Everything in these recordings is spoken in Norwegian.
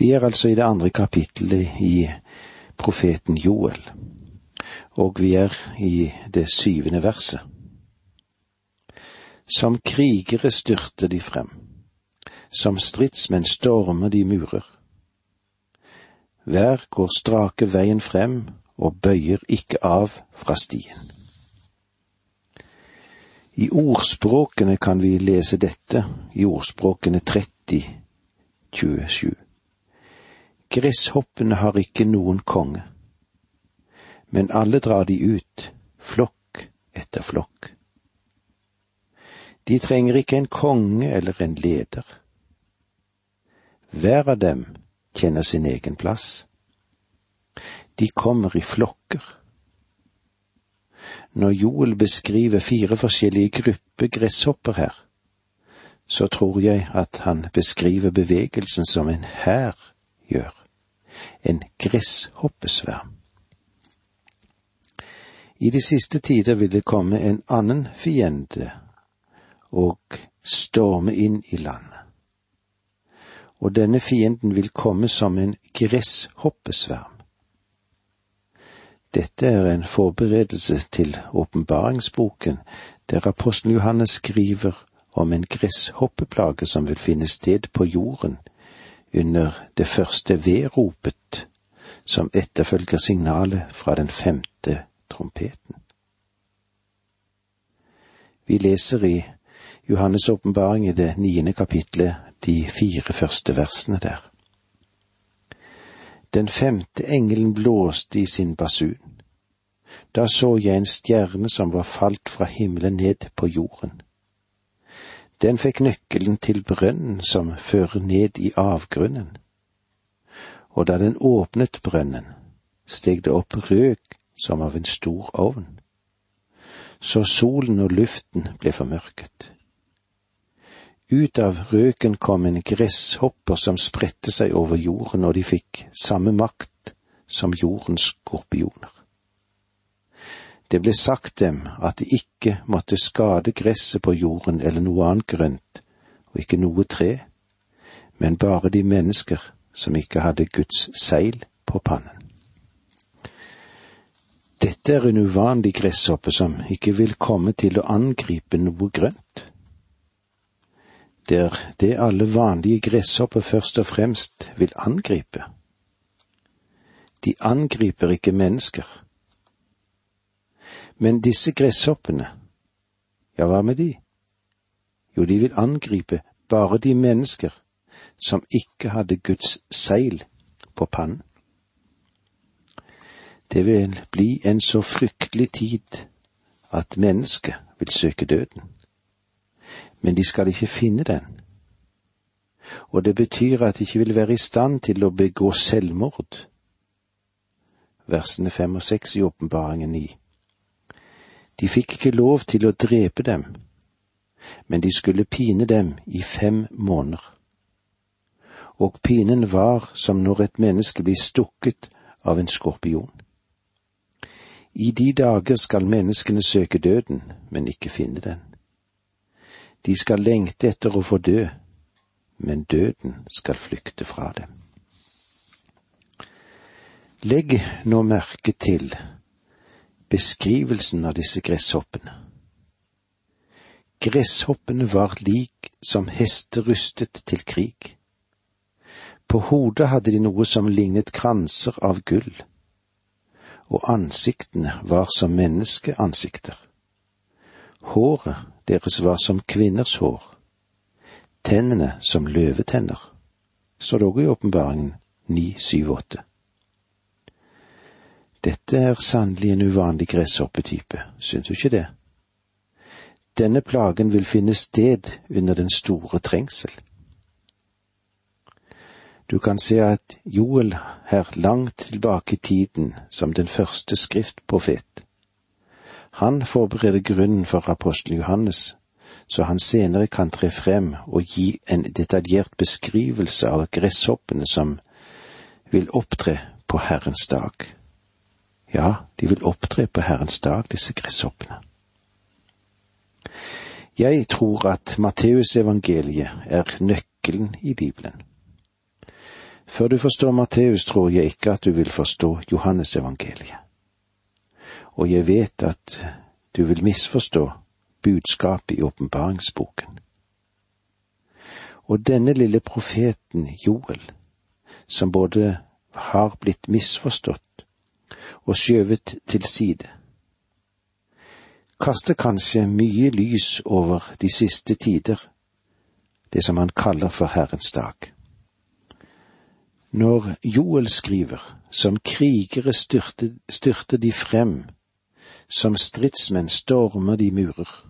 Vi er altså i det andre kapittelet i profeten Joel, og vi er i det syvende verset. Som krigere styrter de frem, som stridsmenn stormer de murer. Hver går strake veien frem og bøyer ikke av fra stien. I ordspråkene kan vi lese dette, i ordspråkene 30, 27. Gresshoppene har ikke noen konge, men alle drar de ut, flokk etter flokk. De trenger ikke en konge eller en leder. Hver av dem kjenner sin egen plass. De kommer i flokker. Når Joel beskriver fire forskjellige grupper gresshopper her, så tror jeg at han beskriver bevegelsen som en hær gjør en gresshoppesverm. I de siste tider vil det komme en annen fiende og storme inn i landet. Og denne fienden vil komme som en gresshoppesverm. Dette er en forberedelse til åpenbaringsboken, der apostelen Johannes skriver om en gresshoppeplage som vil finne sted på jorden under det første vedropet som etterfølger signalet fra den femte trompeten. Vi leser i Johannes' åpenbaring i det niende kapitlet de fire første versene der. Den femte engelen blåste i sin basun. Da så jeg en stjerne som var falt fra himmelen ned på jorden. Den fikk nøkkelen til brønnen som fører ned i avgrunnen. Og da den åpnet brønnen, steg det opp røk som av en stor ovn. Så solen og luften ble formørket. Ut av røken kom en gresshopper som spredte seg over jorden, og de fikk samme makt som jordens skorpioner. Det ble sagt dem at de ikke måtte skade gresset på jorden eller noe annet grønt, og ikke noe tre, men bare de mennesker som ikke hadde Guds seil på pannen. Dette er en uvanlig gresshoppe som ikke vil komme til å angripe noe grønt. Det er det alle vanlige gresshopper først og fremst vil angripe. De angriper ikke mennesker men disse gresshoppene, ja, hva med de? Jo, de vil angripe bare de mennesker som ikke hadde Guds seil på pannen. Det vil bli en så fryktelig tid at mennesket vil søke døden. Men de skal ikke finne den. Og det betyr at de ikke vil være i stand til å begå selvmord. Versene fem og seks i åpenbaringen ni. De fikk ikke lov til å drepe dem, men de skulle pine dem i fem måneder. Og pinen var som når et menneske blir stukket av en skorpion. I de dager skal menneskene søke døden, men ikke finne den. De skal lengte etter å få dø, men døden skal flykte fra dem. Legg nå merke til beskrivelsen av disse gresshoppene. Gresshoppene var lik som hester rustet til krig. På hodet hadde de noe som lignet kranser av gull, og ansiktene var som menneskeansikter. Håret deres var som kvinners hår, tennene som løvetenner, står det òg i åpenbaringen 9, 7, 8. Dette er sannelig en uvanlig gresshoppetype, syns du ikke det? Denne plagen vil finne sted under den store trengsel. Du kan se at Joel her langt tilbake i tiden som den første skriftprofet. Han forbereder grunnen for apostelen Johannes, så han senere kan tre frem og gi en detaljert beskrivelse av gresshoppene som vil opptre på Herrens dag. Ja, de vil opptre på Herrens dag, disse gresshoppene. Jeg tror at Matteusevangeliet er nøkkelen i Bibelen. Før du forstår Matteus, tror jeg ikke at du vil forstå Johannesevangeliet. Og jeg vet at du vil misforstå budskapet i åpenbaringsboken. Og denne lille profeten Joel, som både har blitt misforstått og skjøvet til side, kaster kanskje mye lys over de siste tider, det som han kaller for Herrens dag. Når Joel skriver, som krigere styrter, styrter de frem, som stridsmenn stormer de murer.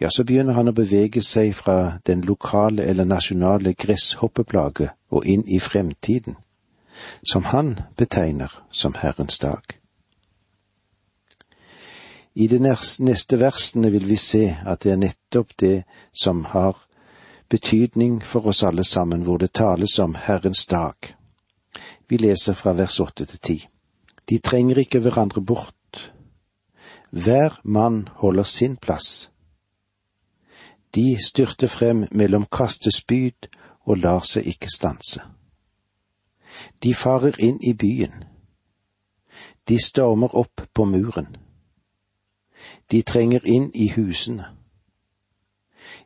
Ja, så begynner han å bevege seg fra den lokale eller nasjonale gresshoppeplage og inn i fremtiden, som han betegner som Herrens dag. I de neste versene vil vi se at det er nettopp det som har betydning for oss alle sammen, hvor det tales om Herrens dag. Vi leser fra vers åtte til ti. De trenger ikke hverandre bort. Hver mann holder sin plass. De styrter frem mellom kastespyd og lar seg ikke stanse. De farer inn i byen. De stormer opp på muren. De trenger inn i husene.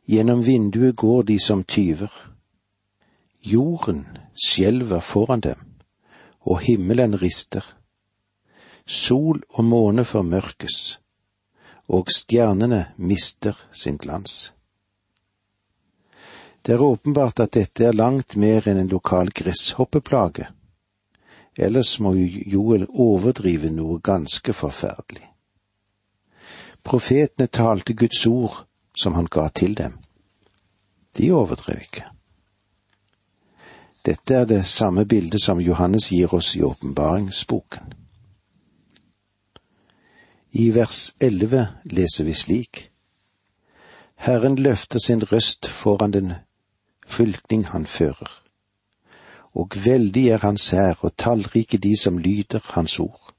Gjennom vinduet går de som tyver. Jorden skjelver foran dem, og himmelen rister. Sol og måne formørkes, og stjernene mister sin glans. Det er åpenbart at dette er langt mer enn en lokal gresshoppeplage, ellers må Joel overdrive noe ganske forferdelig. Profetene talte Guds ord som han ga til dem. De overdrev ikke. Dette er det samme bildet som Johannes gir oss i åpenbaringsboken. I vers elleve leser vi slik. Herren løfter sin røst foran den fylkning han fører. Og veldig er hans hær og tallrike de som lyder hans ord.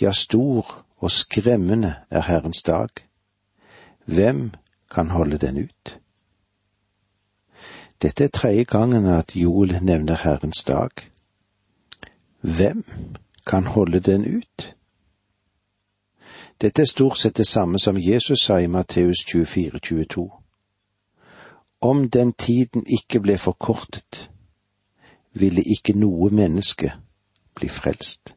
Ja, stor og skremmende er Herrens dag. Hvem kan holde den ut. Dette er tredje gangen at Joel nevner Herrens dag. Hvem kan holde den ut? Dette er stort sett det samme som Jesus sa i Matteus 24, 22. Om den tiden ikke ble forkortet, ville ikke noe menneske bli frelst.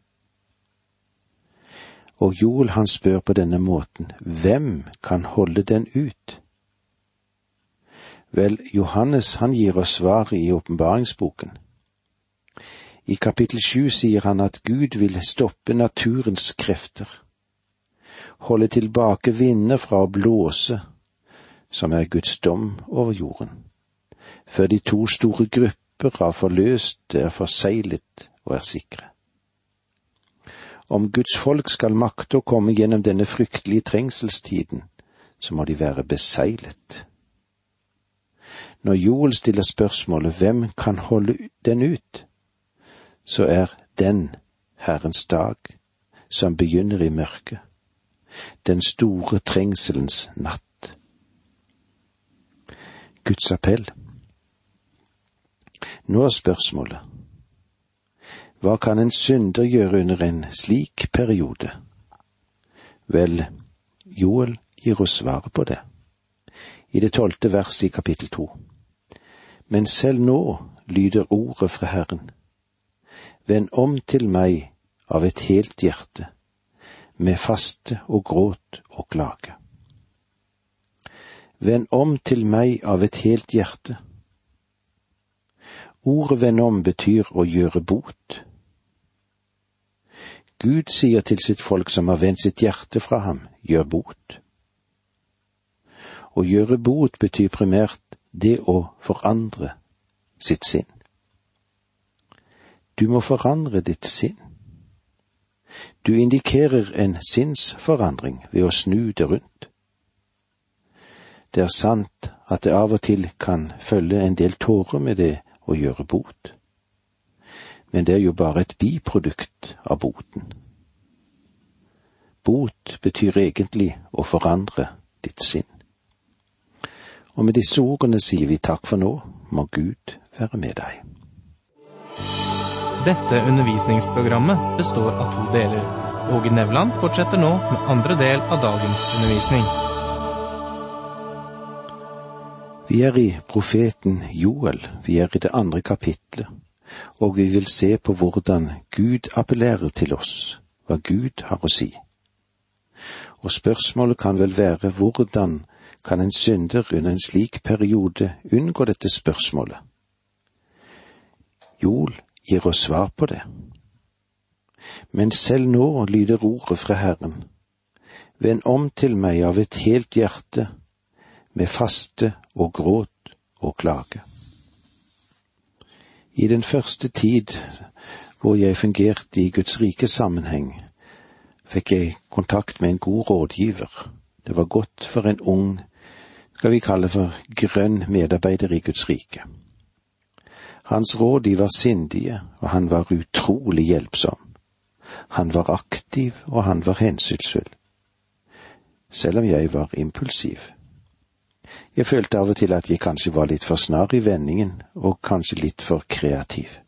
Og Joel han spør på denne måten, hvem kan holde den ut? Vel, Johannes han gir oss svaret i åpenbaringsboken. I kapittel sju sier han at Gud vil stoppe naturens krefter, holde tilbake vinder fra å blåse, som er Guds dom over jorden, før de to store grupper av forløste er forseglet og er sikre. Om Guds folk skal makte å komme gjennom denne fryktelige trengselstiden, så må de være beseglet. Når Joel stiller spørsmålet hvem kan holde den ut, så er den Herrens dag som begynner i mørket, den store trengselens natt. Guds appell. Nå er spørsmålet, hva kan en synder gjøre under en slik periode? Vel, Joel gir oss svaret på det, i det tolvte verset i kapittel to. Men selv nå lyder ordet fra Herren. Vend om til meg av et helt hjerte, med faste og gråt og klage. Vend om til meg av et helt hjerte. Ordet vend om betyr å gjøre bot. Gud sier til sitt folk som har vendt sitt hjerte fra ham, gjør bot. Å gjøre bot betyr primært det å forandre sitt sinn. Du må forandre ditt sinn. Du indikerer en sinnsforandring ved å snu det rundt. Det er sant at det av og til kan følge en del tårer med det å gjøre bot, men det er jo bare et biprodukt av boten. Bot betyr egentlig å forandre ditt sinn. Og med disse ordene sier vi takk for nå, må Gud være med deg. Dette undervisningsprogrammet består av to deler. Åge Nevland fortsetter nå med andre del av dagens undervisning. Vi er i profeten Joel, vi er i det andre kapitlet, og vi vil se på hvordan Gud appellerer til oss, hva Gud har å si. Og spørsmålet kan vel være hvordan kan en synder under en slik periode unngå dette spørsmålet? Joel gir oss svar på det. Men selv nå lyder ordet fra Herren. Vend om til meg av et helt hjerte, med faste og gråt og klage. I den første tid hvor jeg fungerte i Guds rike sammenheng, fikk jeg kontakt med en god rådgiver. Det var godt for en ung, skal vi kalle for grønn medarbeider i Guds rike. Hans råd de var sindige, og han var utrolig hjelpsom. Han var aktiv, og han var hensynsfull. Selv om jeg var impulsiv. Jeg følte av og til at jeg kanskje var litt for snar i vendingen, og kanskje litt for kreativ.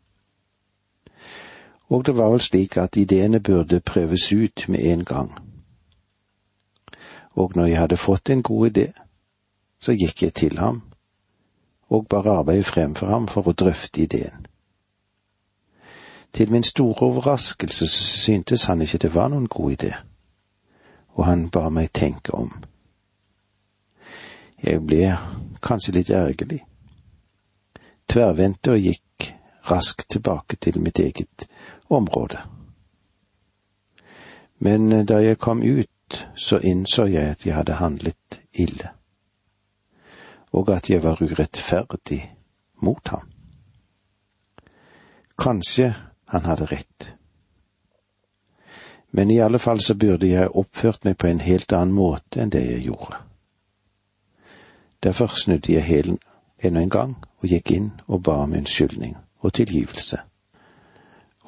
Og det var vel slik at ideene burde prøves ut med en gang. Og når jeg hadde fått en god idé, så gikk jeg til ham og bar arbeidet fremfor ham for å drøfte ideen. Til min store overraskelse syntes han ikke det var noen god idé, og han ba meg tenke om. Jeg ble kanskje litt ergerlig, tverrvendte og gikk raskt tilbake til mitt eget område. Men da jeg kom ut, så innså jeg at jeg hadde handlet ille og at jeg var urettferdig mot ham. Kanskje han hadde rett. Men i alle fall så burde jeg oppført meg på en helt annen måte enn det jeg gjorde. Derfor snudde jeg hælen enda en gang og gikk inn og ba om unnskyldning og tilgivelse.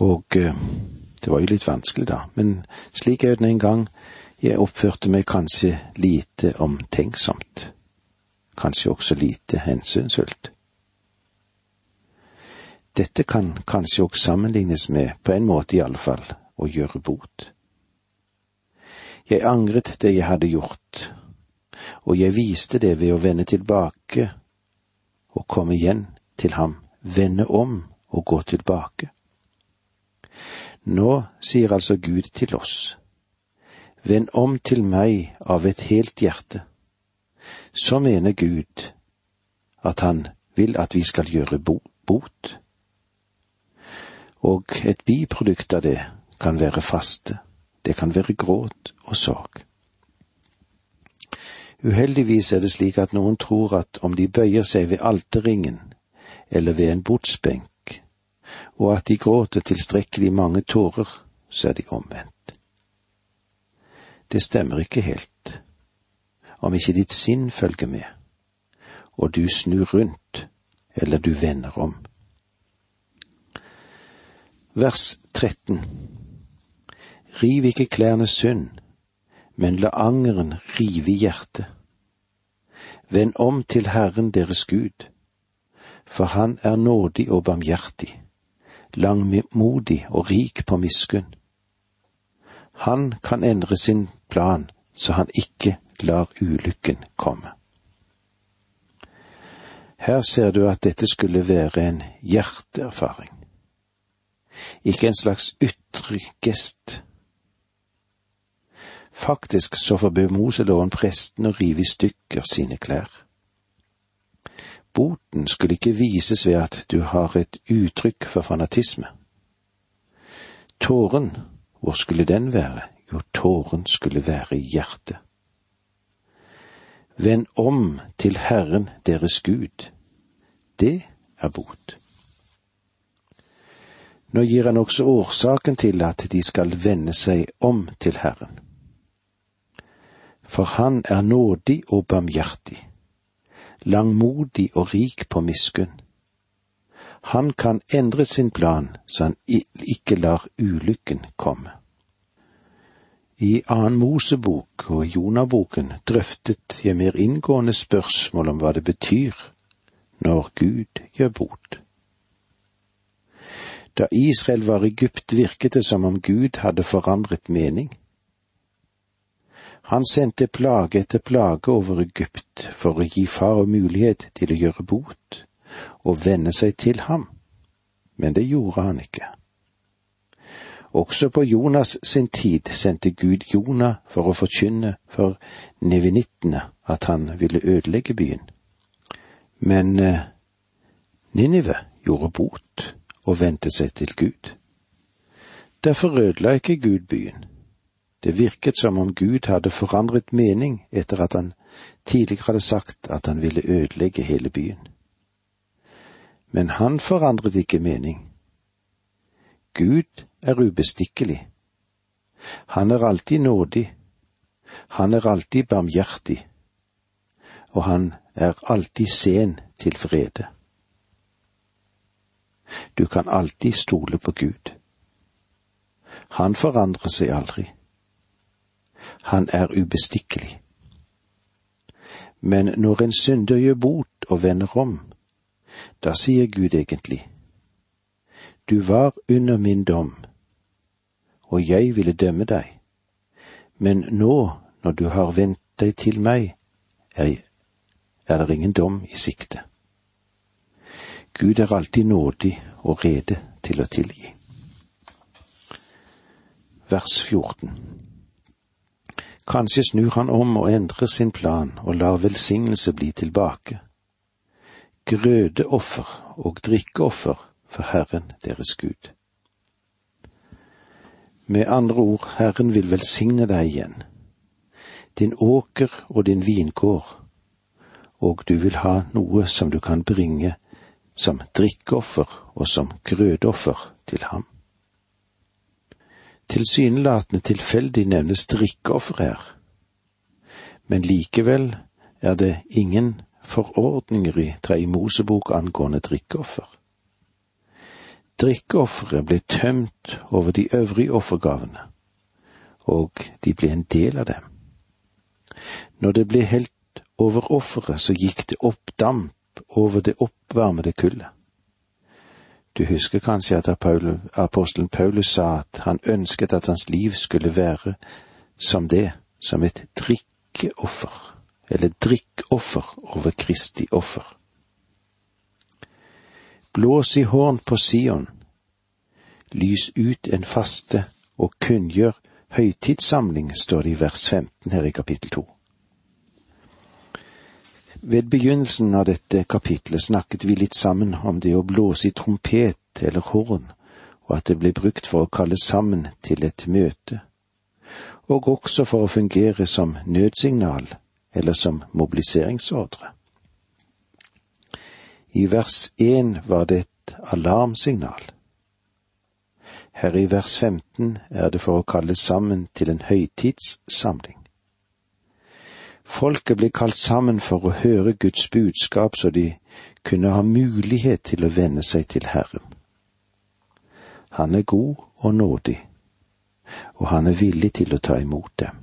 Og eh, det var jo litt vanskelig da, men slik er det en gang jeg oppførte meg kanskje lite omtenksomt kanskje også lite hensynsfullt. Dette kan kanskje også sammenlignes med, på en måte i alle fall, å gjøre bot. Jeg angret det jeg hadde gjort, og jeg viste det ved å vende tilbake og komme igjen til ham, vende om og gå tilbake. Nå sier altså Gud til oss, vend om til meg av et helt hjerte så mener Gud at han vil at vi skal gjøre bot. Og et biprodukt av det kan være faste, det kan være gråt og sorg. Uheldigvis er det slik at noen tror at om de bøyer seg ved alterringen eller ved en bordsbenk, og at de gråter tilstrekkelig mange tårer, så er de omvendt. Det stemmer ikke helt om ikke ditt sinn følger med, og du snur rundt, eller du vender om. Vers 13 Riv ikke klærne synd, men la angeren rive hjertet. Vend om til Herren deres Gud, for Han er nådig og barmhjertig, langmodig og rik på miskunn. Han kan endre sin plan så han ikke lar ulykken komme. Her ser du at dette skulle være en hjerteerfaring, ikke en slags ytre gest. Faktisk så forbød Moseloven presten å rive i stykker sine klær. Boten skulle ikke vises ved at du har et uttrykk for fanatisme. Tåren, hvor skulle den være? Jo, tåren skulle være i hjertet. Vend om til Herren deres Gud. Det er bot. Nå gir han også årsaken til at de skal vende seg om til Herren. For Han er nådig og barmhjertig, langmodig og rik på miskunn. Han kan endre sin plan så han ikke lar ulykken komme. I annen Mosebok og Jonaboken drøftet jeg mer inngående spørsmål om hva det betyr når Gud gjør bot. Da Israel var i Egypt, virket det som om Gud hadde forandret mening. Han sendte plage etter plage over Egypt for å gi farao mulighet til å gjøre bot og venne seg til ham, men det gjorde han ikke. Også på Jonas sin tid sendte Gud Jonah for å forkynne for nevinittene at han ville ødelegge byen. Men eh, Ninive gjorde bot og vendte seg til Gud. Derfor ødela ikke Gud byen. Det virket som om Gud hadde forandret mening etter at han tidligere hadde sagt at han ville ødelegge hele byen. Men han forandret ikke mening. Gud er ubestikkelig. Han er alltid nådig. Han er alltid barmhjertig. Og han er alltid sen til frede. Du kan alltid stole på Gud. Han forandrer seg aldri. Han er ubestikkelig. Men når en synder gjør bot og vender om, da sier Gud egentlig, Du var under min dom, og jeg ville dømme deg, men nå, når du har vendt deg til meg, er, er det ingen dom i sikte. Gud er alltid nådig og rede til å tilgi. Vers 14 Kanskje snur han om og endrer sin plan og lar velsignelse bli tilbake. Grødeoffer og drikkeoffer for Herren deres Gud. Med andre ord, Herren vil velsigne deg igjen, din åker og din vingård, og du vil ha noe som du kan bringe som drikkeoffer og som grødoffer til ham. Tilsynelatende tilfeldig nevnes drikkeoffer her, men likevel er det ingen forordninger i Tredje Mosebok angående drikkeoffer. Drikkeofferet ble tømt over de øvrige offergavene, og de ble en del av dem. Når det ble helt over offeret, så gikk det opp damp over det oppvarmede kullet. Du husker kanskje at apostelen Paulus sa at han ønsket at hans liv skulle være som det, som et drikkeoffer, eller drikkoffer over Kristi offer. Blås i horn på Sion, lys ut en faste og kunngjør høytidssamling, står det i vers 15 her i kapittel 2. Ved begynnelsen av dette kapitlet snakket vi litt sammen om det å blåse i trompet eller horn, og at det ble brukt for å kalle sammen til et møte, og også for å fungere som nødsignal eller som mobiliseringsordre. I vers én var det et alarmsignal. Her i vers 15 er det for å kalle sammen til en høytidssamling. Folket ble kalt sammen for å høre Guds budskap så de kunne ha mulighet til å venne seg til Herren. Han er god og nådig, og han er villig til å ta imot dem.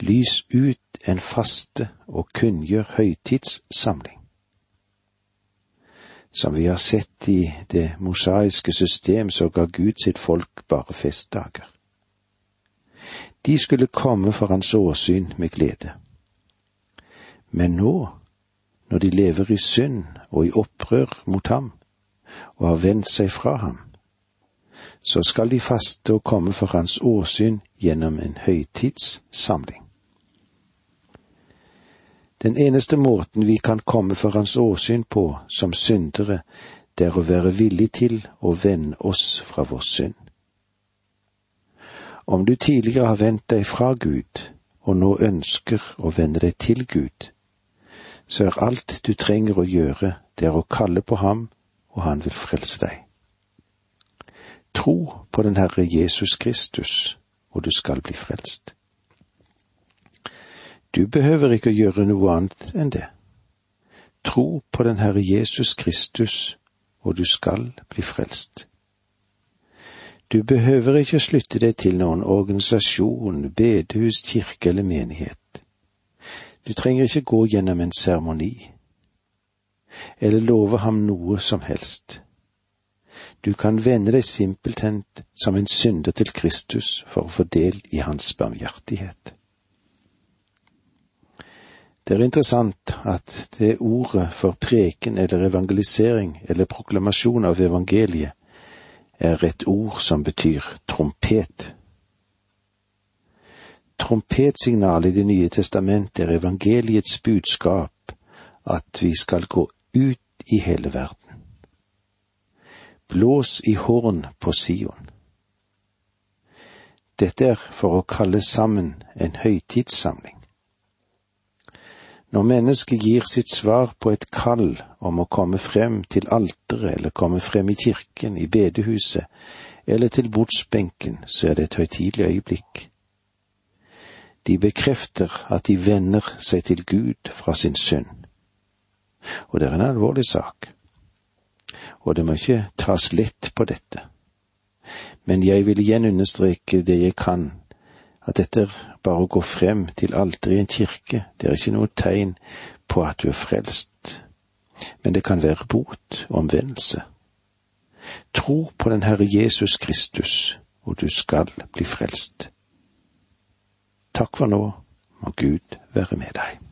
Lys ut en faste og kunngjør høytidssamling. Som vi har sett i det mosaiske system, så ga Gud sitt folk bare festdager. De skulle komme for hans åsyn med glede. Men nå, når de lever i synd og i opprør mot ham, og har vendt seg fra ham, så skal de faste og komme for hans åsyn gjennom en høytidssamling. Den eneste måten vi kan komme for hans åsyn på som syndere, det er å være villig til å vende oss fra vår synd. Om du tidligere har vendt deg fra Gud og nå ønsker å vende deg til Gud, så er alt du trenger å gjøre, det er å kalle på ham, og han vil frelse deg. Tro på den Herre Jesus Kristus, og du skal bli frelst. Du behøver ikke å gjøre noe annet enn det. Tro på den Herre Jesus Kristus, og du skal bli frelst. Du behøver ikke slutte deg til noen organisasjon, bedehus, kirke eller menighet. Du trenger ikke gå gjennom en seremoni, eller love ham noe som helst. Du kan vende deg simpelthen som en synder til Kristus for å få del i hans barmhjertighet. Det er interessant at det ordet for preken eller evangelisering eller proklamasjon av evangeliet er et ord som betyr trompet. Trompetsignalet i Det nye testamentet er evangeliets budskap at vi skal gå ut i hele verden. Blås i horn på Sion. Dette er for å kalle sammen en høytidssamling. Når mennesket gir sitt svar på et kall om å komme frem til alteret eller komme frem i kirken, i bedehuset eller til bordsbenken, så er det et høytidelig øyeblikk. De bekrefter at de vender seg til Gud fra sin synd. Og det er en alvorlig sak. Og det må ikke tas lett på dette. Men jeg vil igjen understreke det jeg kan, at dette er bare å gå frem til alteret i en kirke, det er ikke noe tegn på at du er frelst, men det kan være bot og omvendelse. Tro på den Herre Jesus Kristus, og du skal bli frelst. Takk for nå, må Gud være med deg.